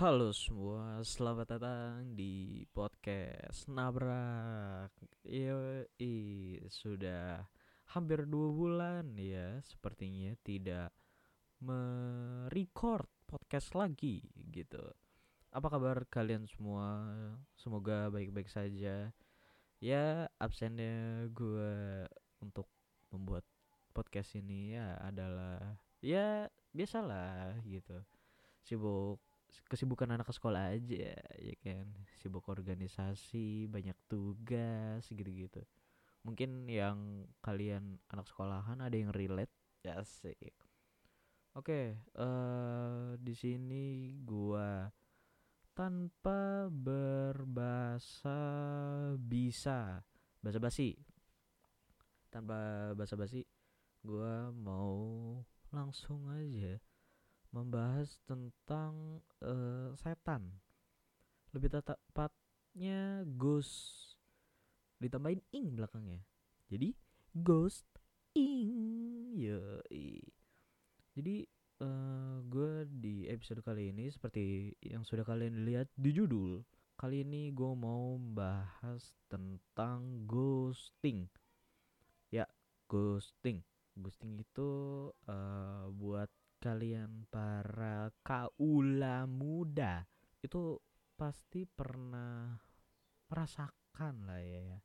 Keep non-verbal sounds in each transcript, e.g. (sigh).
Halo semua, selamat datang di podcast Nabrak. Yoi, sudah hampir dua bulan ya, sepertinya tidak merecord podcast lagi gitu. Apa kabar kalian semua? Semoga baik-baik saja. Ya, absennya gue untuk membuat podcast ini ya adalah ya biasalah gitu. Sibuk kesibukan anak sekolah aja ya kan? Sibuk organisasi banyak tugas gitu-gitu. Mungkin yang kalian anak sekolahan ada yang relate? Ya sih oke uh, di sini gua. Tanpa berbahasa bisa. Basa basi. Tanpa basa basi gua mau langsung aja membahas tentang uh, setan. Lebih tepatnya ghost. Ditambahin ing belakangnya. Jadi ghost ing. Ya. Jadi uh, eh, gue di episode kali ini seperti yang sudah kalian lihat di judul. Kali ini gue mau membahas tentang ghosting. Ya, ghosting. Ghosting itu uh, buat kalian para kaula muda itu pasti pernah merasakan lah ya, ya.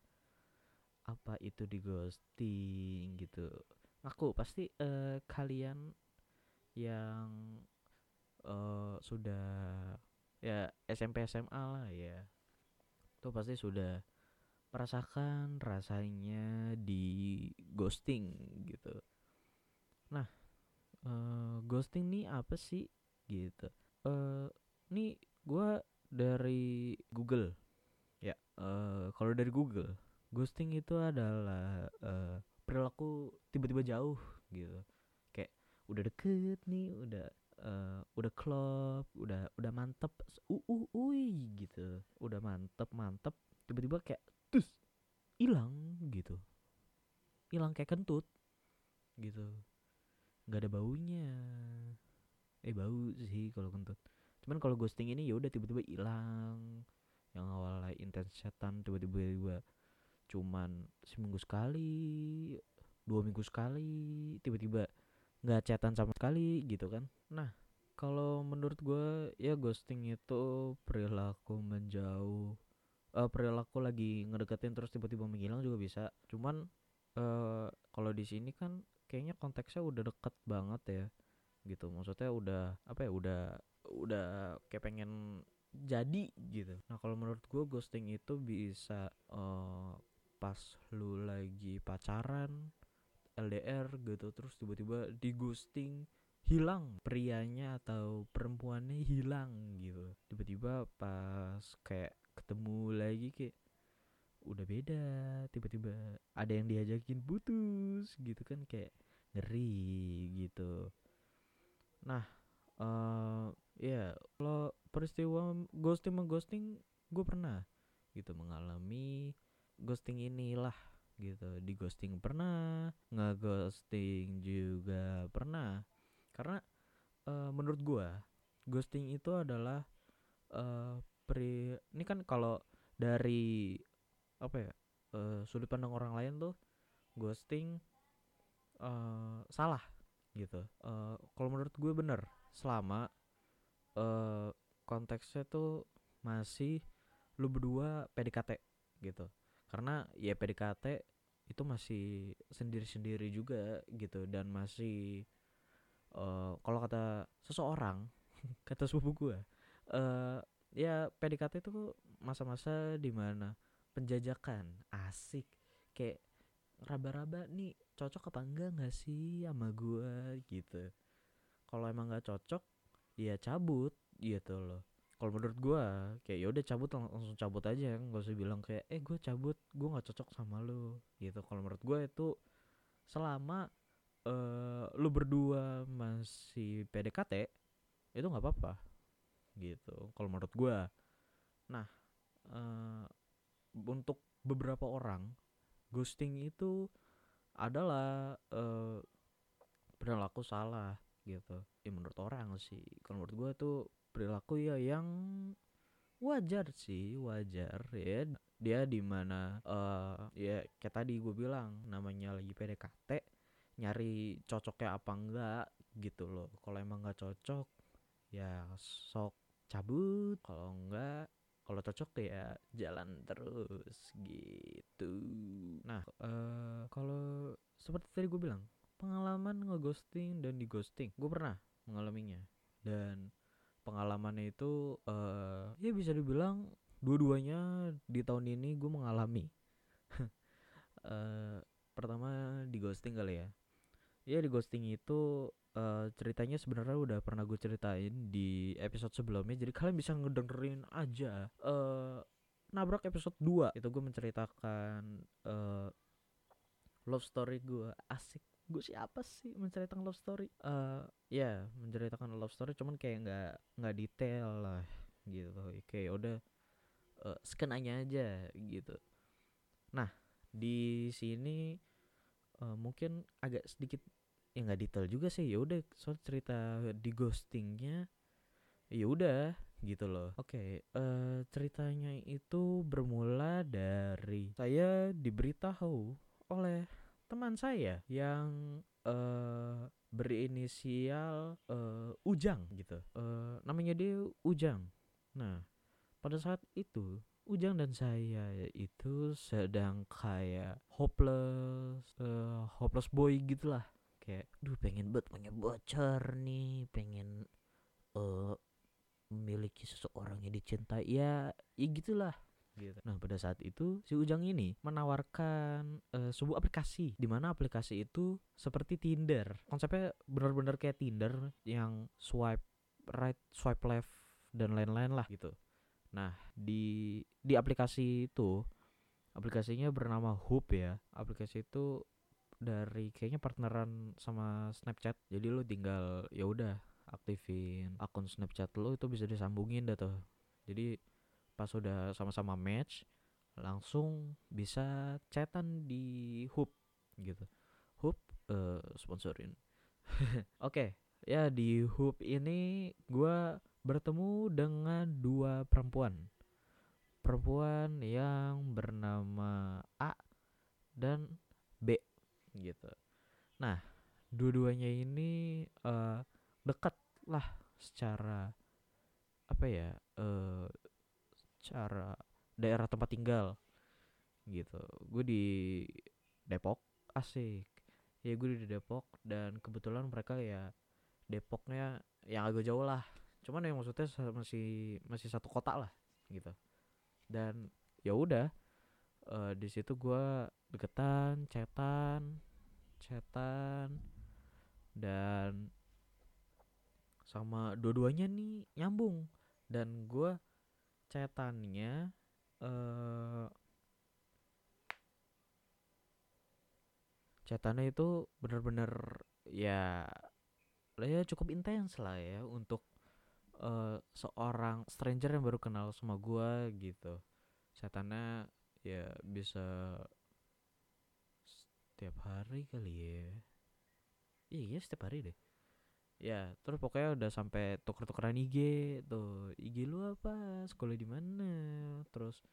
Apa itu di ghosting gitu. Aku pasti uh, kalian yang uh, sudah ya SMP SMA lah ya itu pasti sudah merasakan rasanya di ghosting gitu. Nah uh, ghosting nih apa sih? Gitu. Uh, nih gue dari Google. Ya uh, kalau dari Google ghosting itu adalah uh, perilaku tiba-tiba jauh gitu. Kayak udah deket nih udah uh, udah klop udah udah mantep uh uh gitu. Udah mantep mantep tiba-tiba kayak terus hilang gitu. Hilang kayak kentut gitu nggak ada baunya. Eh bau sih kalau kentut. Cuman kalau ghosting ini ya udah tiba-tiba hilang. Yang awalnya intens chatan tiba-tiba cuman seminggu sekali dua minggu sekali tiba-tiba nggak chatan sama sekali gitu kan. Nah kalau menurut gue ya ghosting itu perilaku menjauh uh, perilaku lagi ngedeketin terus tiba-tiba menghilang juga bisa. Cuman uh, kalau di sini kan kayaknya konteksnya udah deket banget ya gitu. Maksudnya udah apa ya udah udah kayak pengen jadi gitu. Nah kalau menurut gue ghosting itu bisa uh, pas lu lagi pacaran LDR gitu terus tiba-tiba di ghosting hilang prianya atau perempuannya hilang gitu. Tiba-tiba pas kayak ketemu lagi kayak udah beda tiba-tiba ada yang diajakin putus gitu kan kayak ngeri gitu. Nah uh, ya yeah, kalau peristiwa ghosting mengghosting gue pernah gitu mengalami ghosting inilah gitu. Di ghosting pernah ngeghosting juga pernah. Karena uh, menurut gue ghosting itu adalah uh, pri ini kan kalau dari apa ya uh, sudut pandang orang lain tuh ghosting uh, salah gitu. Uh, kalau menurut gue bener selama uh, konteksnya tuh masih lu berdua PDKT gitu. Karena ya PDKT itu masih sendiri-sendiri juga gitu dan masih uh, kalau kata seseorang (laughs) kata sepupu gue uh, ya PDKT itu masa-masa di mana penjajakan. Asik. Kayak raba-raba nih cocok apa enggak? Nggak sih sama gue gitu. Kalau emang nggak cocok ya cabut gitu loh. Kalau menurut gue kayak ya udah cabut lang langsung cabut aja. Nggak usah bilang kayak eh gue cabut gue nggak cocok sama lo gitu. Kalau menurut gue itu selama uh, lu berdua masih PDKT itu nggak apa-apa gitu. Kalau menurut gue nah uh, untuk beberapa orang ghosting itu adalah uh, perilaku salah gitu. Ya menurut orang sih. Kalau menurut gue tuh perilaku ya yang wajar sih wajar. Ya dia di mana uh, ya kayak tadi gue bilang namanya lagi PDKT nyari cocoknya apa enggak gitu loh. Kalau emang nggak cocok ya sok cabut. Kalau enggak kalau cocok ya jalan terus gitu. Nah uh, kalau seperti tadi gue bilang pengalaman ngeghosting dan di ghosting gue pernah mengalaminya. Dan pengalamannya itu uh, ya bisa dibilang dua-duanya di tahun ini gue mengalami. Uh, (laughs) pertama di ghosting kali ya. Ya di ghosting itu uh, ceritanya sebenarnya udah pernah gue ceritain di episode sebelumnya jadi kalian bisa ngedengerin aja. Uh, nabrak episode 2 itu gue menceritakan uh, love story gue asik. Gue siapa sih menceritakan love story? Uh, ya yeah, menceritakan love story cuman kayak nggak nggak detail lah gitu. Kayak udah uh, skenanya aja gitu. Nah di sini uh, mungkin agak sedikit ya nggak detail juga sih ya udah soal cerita di ghostingnya ya udah gitu loh oke okay, uh, ceritanya itu bermula dari saya diberitahu oleh teman saya yang uh, berinisial uh, Ujang gitu. Uh, namanya dia Ujang. Nah, pada saat itu Ujang dan saya itu sedang kayak hopeless, uh, hopeless boy gitulah. Kayak, duh pengen buat pengen bocor nih, pengen uh, memiliki seseorang yang dicintai ya, ya gitulah gitu. Nah pada saat itu si Ujang ini menawarkan uh, sebuah aplikasi di mana aplikasi itu seperti Tinder. Konsepnya benar-benar kayak Tinder yang swipe right, swipe left dan lain-lain lah gitu. Nah di di aplikasi itu aplikasinya bernama Hoop ya. Aplikasi itu dari kayaknya partneran sama Snapchat. Jadi lu tinggal ya udah aktifin akun Snapchat lo itu bisa disambungin dah tuh. Jadi pas sudah sama-sama match langsung bisa chatan di Hoop gitu. Hoop uh, sponsorin. (laughs) Oke, okay, ya di Hoop ini gue bertemu dengan dua perempuan. Perempuan yang bernama A dan gitu. Nah, dua-duanya ini uh, dekat lah secara apa ya? Uh, cara daerah tempat tinggal gitu gue di Depok asik ya gue di Depok dan kebetulan mereka ya Depoknya yang agak jauh lah cuman yang maksudnya masih masih satu kota lah gitu dan ya udah uh, di situ gue deketan cetan cetan dan sama dua-duanya nih nyambung. Dan gue cetannya eh cetannya itu bener-bener ya ya cukup intens lah ya untuk uh, seorang stranger yang baru kenal sama gua gitu. Cetannya ya bisa setiap hari kali ya. Iya setiap hari deh. Ya terus pokoknya udah sampai tuker-tukeran IG tuh. IG lu apa? Sekolah di mana? Terus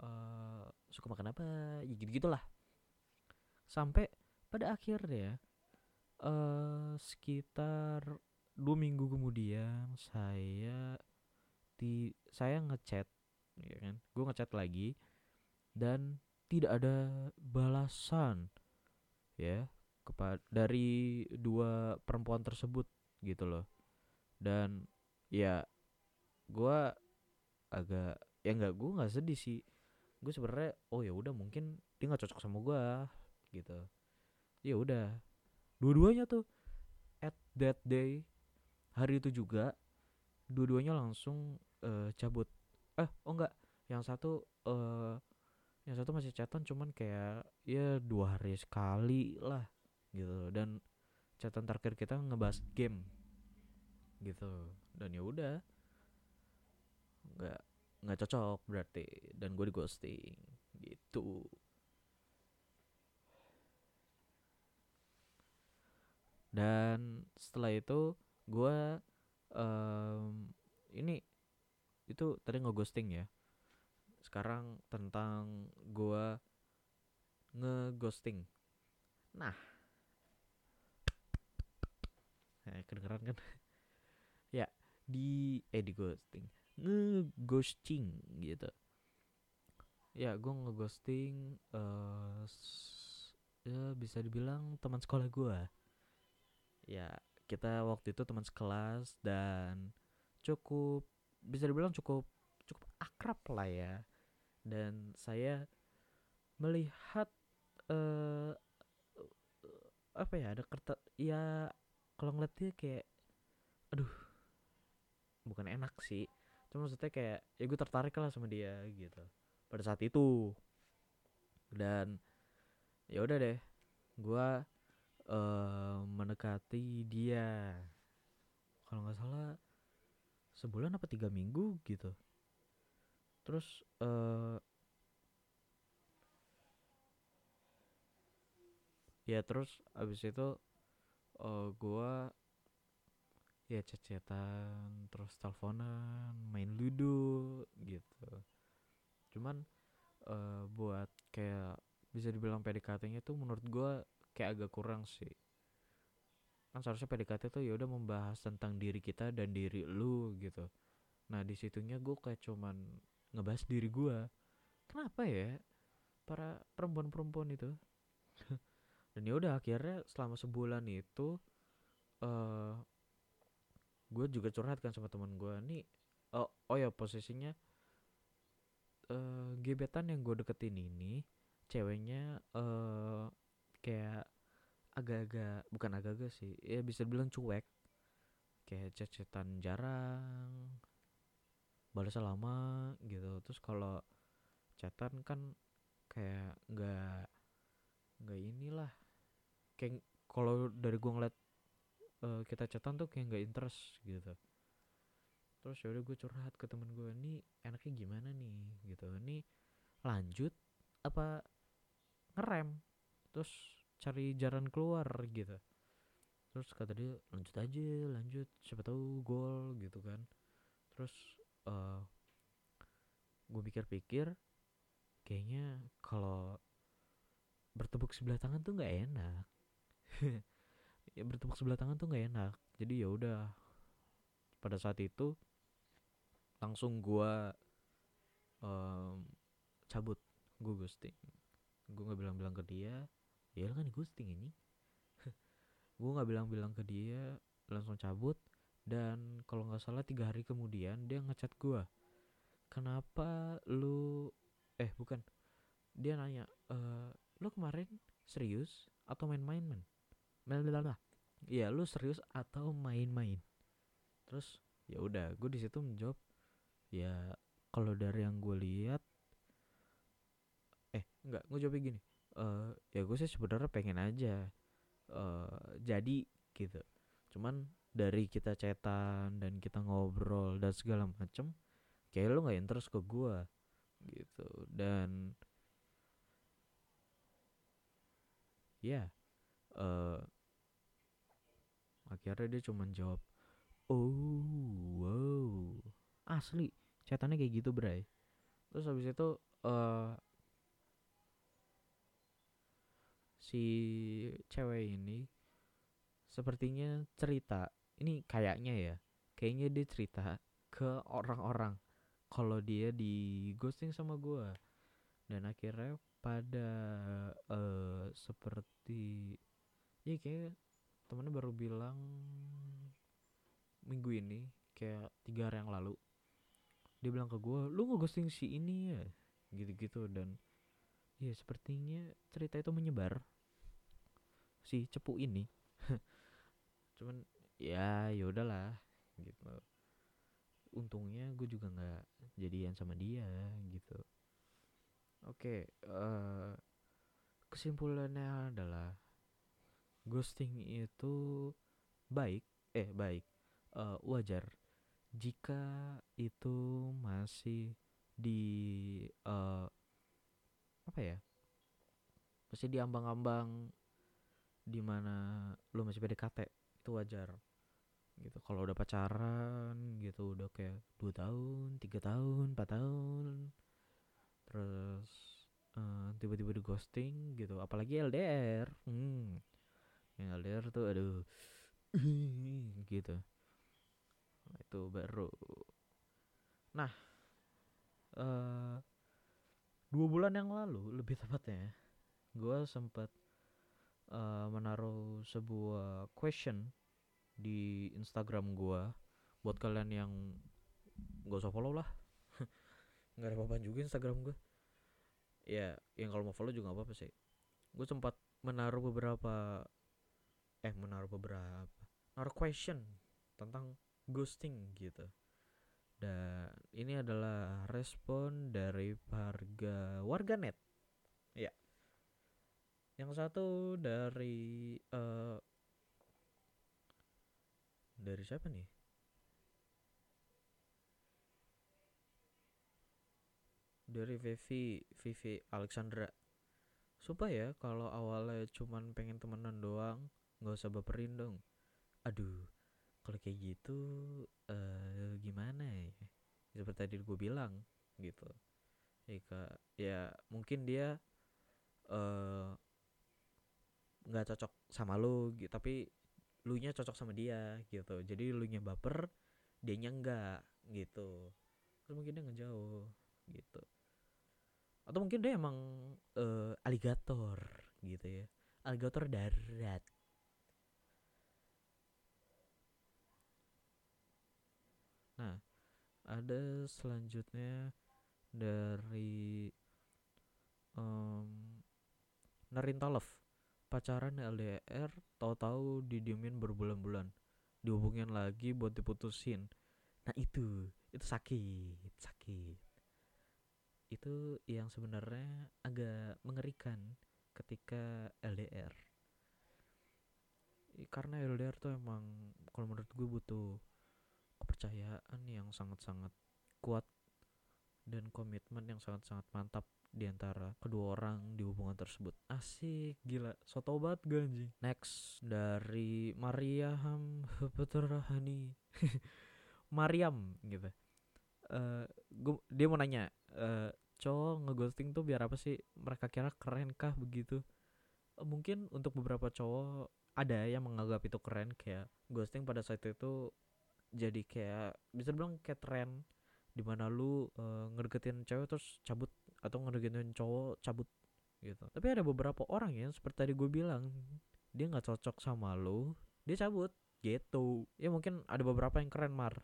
uh, suka makan apa? Ya gitu gitulah sampai pada akhirnya uh, sekitar dua minggu kemudian saya di saya ngechat ya kan? Gue ngechat lagi dan tidak ada balasan ya kepada dari dua perempuan tersebut gitu loh. Dan ya gue agak ya nggak gue nggak sedih sih. Gue sebenarnya oh ya udah mungkin dia nggak cocok sama gue gitu. Ya udah. Dua-duanya tuh at that day hari itu juga dua-duanya langsung uh, cabut. Eh oh enggak yang satu uh, yang satu masih catatan cuman kayak ya dua hari sekali lah gitu. Dan catatan terakhir kita ngebahas game gitu. Dan ya udah nggak nggak cocok berarti. Dan gue di ghosting gitu. Dan setelah itu gue um, itu tadi ngeghosting ya sekarang tentang gua ngeghosting. Nah. Eh, kedengeran kan? (laughs) Ya di eh di ghosting. Ngeghosting gitu. Ya gue ngeghosting uh, ya bisa dibilang teman sekolah gue ya kita waktu itu teman sekelas dan cukup bisa dibilang cukup cukup akrab lah ya dan saya melihat uh, apa ya ada kertas ya kalau ngeliat dia kayak aduh bukan enak sih. Cuma maksudnya kayak ya gue tertarik lah sama dia gitu pada saat itu. Dan ya udah deh gue uh, mendekati dia. Kalau nggak salah sebulan apa tiga minggu gitu terus uh, ya terus abis itu uh, gua ya cecetan terus teleponan main ludo gitu. Cuman uh, buat kayak bisa dibilang PDKT-nya tuh menurut gua kayak agak kurang sih. Kan seharusnya PDKT tuh ya udah membahas tentang diri kita dan diri lu gitu. Nah di situnya gue kayak cuman ngebahas diri gua. Kenapa ya para perempuan-perempuan itu? (laughs) Dan ya udah akhirnya selama sebulan itu uh, gue juga curhat kan sama teman gue nih oh, oh ya posisinya uh, gebetan yang gue deketin ini ceweknya uh, kayak agak-agak bukan agak-agak sih ya bisa bilang cuek. Kayak cecetan jarang balas lama gitu. Terus kalau chatan kan kayak nggak nggak inilah. Kayak kalau dari gua ngeliat uh, kita chatan tuh kayak nggak interest gitu. Terus ya udah gue curhat ke temen gue nih enaknya gimana nih? Gitu. Nih lanjut apa ngerem? Terus cari jalan keluar gitu. Terus kata dia lanjut aja lanjut. Siapa tahu gol gitu kan. Terus uh, eh, gue pikir-pikir kayaknya kalau bertepuk sebelah tangan tuh nggak enak. (laughs) Ya bertepuk sebelah tangan tuh nggak enak. Jadi ya udah pada saat itu langsung gua um, cabut gue ghosting. Gue nggak bilang-bilang ke dia ya kan ghosting ini. (laughs) Gue nggak bilang-bilang ke dia langsung cabut dan kalau nggak salah tiga hari kemudian dia ngechat gue kenapa lu eh bukan dia nanya e, lu kemarin serius atau main-main man Melala. Iya, lu serius atau main-main? Terus ya udah, gue di situ menjawab ya kalau dari yang gue lihat eh enggak gue jawab gini uh, ya gue sih sebenarnya pengen aja uh, jadi gitu cuman dari kita cetan dan kita ngobrol dan segala macem kayak lu nggak interest ke gue gitu. Dan ya yeah, uh, akhirnya dia cuma jawab oh wow asli catatannya kayak gitu bray. Terus habis itu uh, si cewek ini sepertinya cerita ini kayaknya ya kayaknya dia cerita ke orang-orang kalau dia di ghosting sama gue dan akhirnya pada uh, seperti ya kayak temennya baru bilang minggu ini kayak tiga hari yang lalu dia bilang ke gue lu ghosting si ini ya? Gitu-gitu. Dan ya sepertinya cerita itu menyebar si cepu ini. (laughs) Cuman ya ya udahlah gitu. Untungnya gue juga nggak jadian sama dia gitu. Oke okay, uh, eh, kesimpulannya adalah ghosting itu baik eh baik uh, wajar jika itu masih di uh, apa ya masih di ambang-ambang di mana lu masih PDKT itu wajar gitu. Kalau udah pacaran gitu udah kayak dua tahun tiga tahun empat tahun terus uh, tiba-tiba di ghosting gitu. Apalagi LDR hmm yang LDR tuh aduh (clears throat) gitu. Itu baru. Nah uh, dua bulan yang lalu lebih tepatnya gue sempat uh, menaruh sebuah question di Instagram gue buat kalian yang gak usah follow lah. (laughs) Nggak ada apa-apa juga Instagram gue ya yang kalau mau follow juga apa-apa sih. Gue sempat menaruh beberapa eh menaruh beberapa naruh question tentang ghosting gitu. Dan ini adalah respon dari harga warganet ya. Yang satu dari uh, dari siapa nih? Dari Vivi Vivi Alexandra. Supaya kalau awalnya cuman pengen temenan doang nggak usah baperin dong. Aduh kalau kayak gitu uh, gimana ya? Seperti tadi gue bilang gitu. Ya, ya mungkin dia eh, nggak uh, cocok sama lu gitu tapi lu nya cocok sama dia gitu. Jadi lu nya baper dia nya enggak gitu. Terus mungkin dia ngejauh gitu. Atau mungkin dia emang uh, aligator gitu ya. Aligator darat. Nah, ada selanjutnya dari um, Narintolov pacaran LDR tahu-tahu didiemin berbulan-bulan. Dihubungin lagi buat diputusin. Nah itu. Itu sakit sakit. Itu yang sebenarnya agak mengerikan ketika LDR karena LDR tuh emang kalau menurut gue butuh kepercayaan yang sangat-sangat kuat dan komitmen yang sangat-sangat mantap di antara kedua orang di hubungan tersebut. Asik, gila. Soto banget gue anjing. Next dari Mariam Peterahani. (laughs) Mariam gitu. Uh, gua, dia mau nanya, uh, cowok ngeghosting tuh biar apa sih? Mereka kira keren kah begitu? Uh, mungkin untuk beberapa cowok ada yang menganggap itu keren kayak ghosting pada saat itu jadi kayak bisa bilang kayak tren di mana lu uh, ngedeketin cewek terus cabut atau ngedeketin cowok cabut gitu. Tapi ada beberapa orang ya seperti tadi gue bilang dia nggak cocok sama lu dia cabut gitu. Ya mungkin ada beberapa yang keren mar.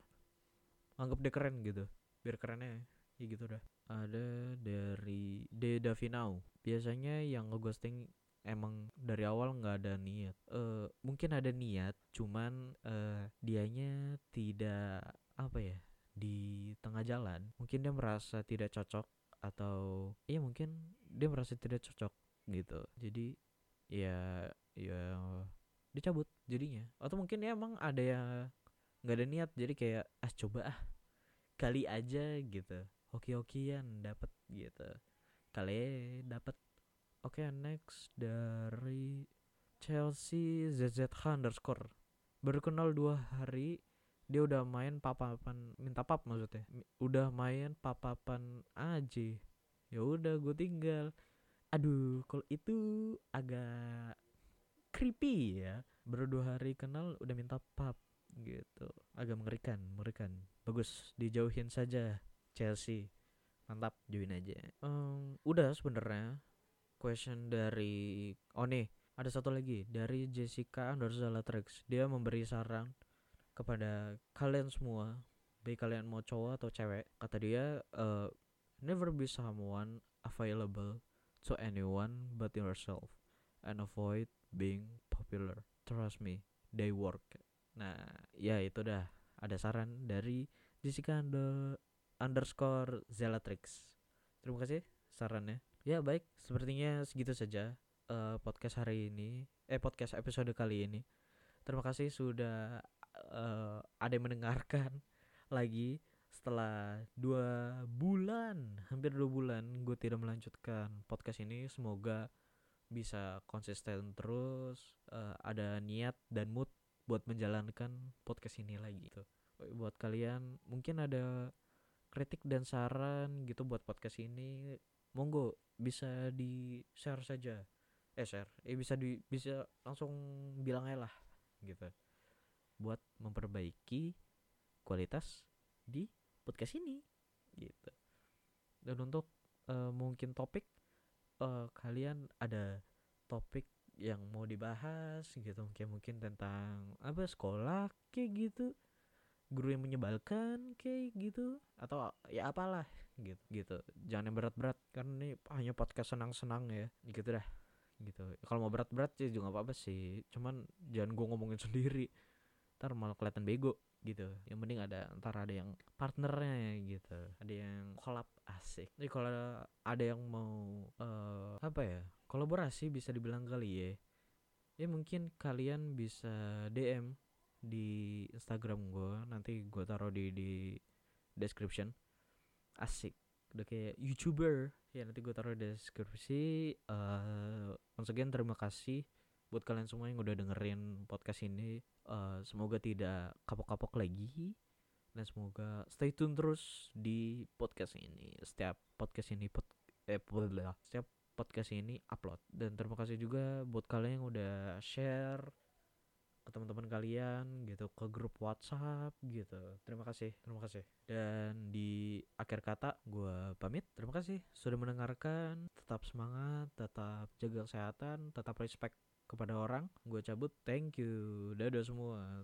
Anggap dia keren gitu. Biar kerennya ya gitu dah. Ada dari De Davinau biasanya yang ngeghosting emang dari awal nggak ada niat. Uh, mungkin ada niat cuman uh, dianya tidak apa ya di tengah jalan. Mungkin dia merasa tidak cocok atau iya mungkin dia merasa tidak cocok gitu. Jadi ya ya dicabut jadinya. Atau mungkin ya emang ada yang nggak ada niat jadi kayak ah coba ah kali aja gitu. Hoki-hokian dapat gitu. Kali dapat Oke okay, next dari Chelsea ZZH underscore. Baru kenal dua hari Dia udah main papapan Minta pap maksudnya? Udah main papapan aja ya udah gue tinggal. Aduh kalau itu agak creepy ya. Baru dua hari kenal udah minta pap gitu. Agak mengerikan Mengerikan. Bagus dijauhin saja Chelsea. Mantap join aja. Um, Udah sebenarnya question dari oh nih ada satu lagi. Dari Jessica underscore Trix dia memberi saran kepada kalian semua baik kalian mau cowok atau cewek kata dia uh, never be someone available to anyone but yourself and avoid being popular. Trust me they work. Nah ya itu dah. Ada saran dari Jessica under, underscore Zelatrix terima kasih sarannya. Ya baik, sepertinya segitu saja uh, podcast hari ini, eh podcast episode kali ini. Terima kasih sudah uh, ada yang mendengarkan (laughs) lagi setelah dua bulan, hampir dua bulan gue tidak melanjutkan podcast ini. Semoga bisa konsisten terus, uh, ada niat dan mood buat menjalankan podcast ini lagi gitu. Buat kalian mungkin ada kritik dan saran gitu buat podcast ini monggo bisa di share saja. Eh share. Eh bisa di bisa langsung bilang aja lah gitu buat memperbaiki kualitas di podcast ini gitu. Dan untuk uh, mungkin topik uh, kalian ada topik yang mau dibahas gitu. Kayak mungkin tentang apa sekolah kayak gitu. Guru yang menyebalkan kayak gitu. Atau ya apalah gitu gitu. Jangan yang berat-berat karena ini hanya podcast senang-senang ya. Gitu dah gitu. Kalau mau berat-berat sih juga apa-apa sih. Cuman jangan gue ngomongin sendiri ntar malah kelihatan bego gitu. Yang penting ada ntar ada yang partnernya gitu. Ada yang collab asik. Jadi kalau ada yang mau uh, apa ya kolaborasi bisa dibilang kali ya ya mungkin kalian bisa DM di Instagram gue nanti gue taruh di di description. Asik. Udah kayak youtuber. Ya nanti gue taruh di deskripsi. Uh, once again terima kasih buat kalian semua yang udah dengerin podcast ini uh, semoga tidak kapok-kapok lagi. Dan semoga stay tune terus di podcast ini. Setiap podcast ini pod eh setiap podcast ini upload. Dan terima kasih juga buat kalian yang udah share ke teman-teman kalian gitu ke grup WhatsApp gitu. Terima kasih terima kasih. Dan di akhir kata gue pamit. Terima kasih sudah mendengarkan. Tetap semangat tetap jaga kesehatan tetap respect kepada orang gue cabut thank you. Dadah semua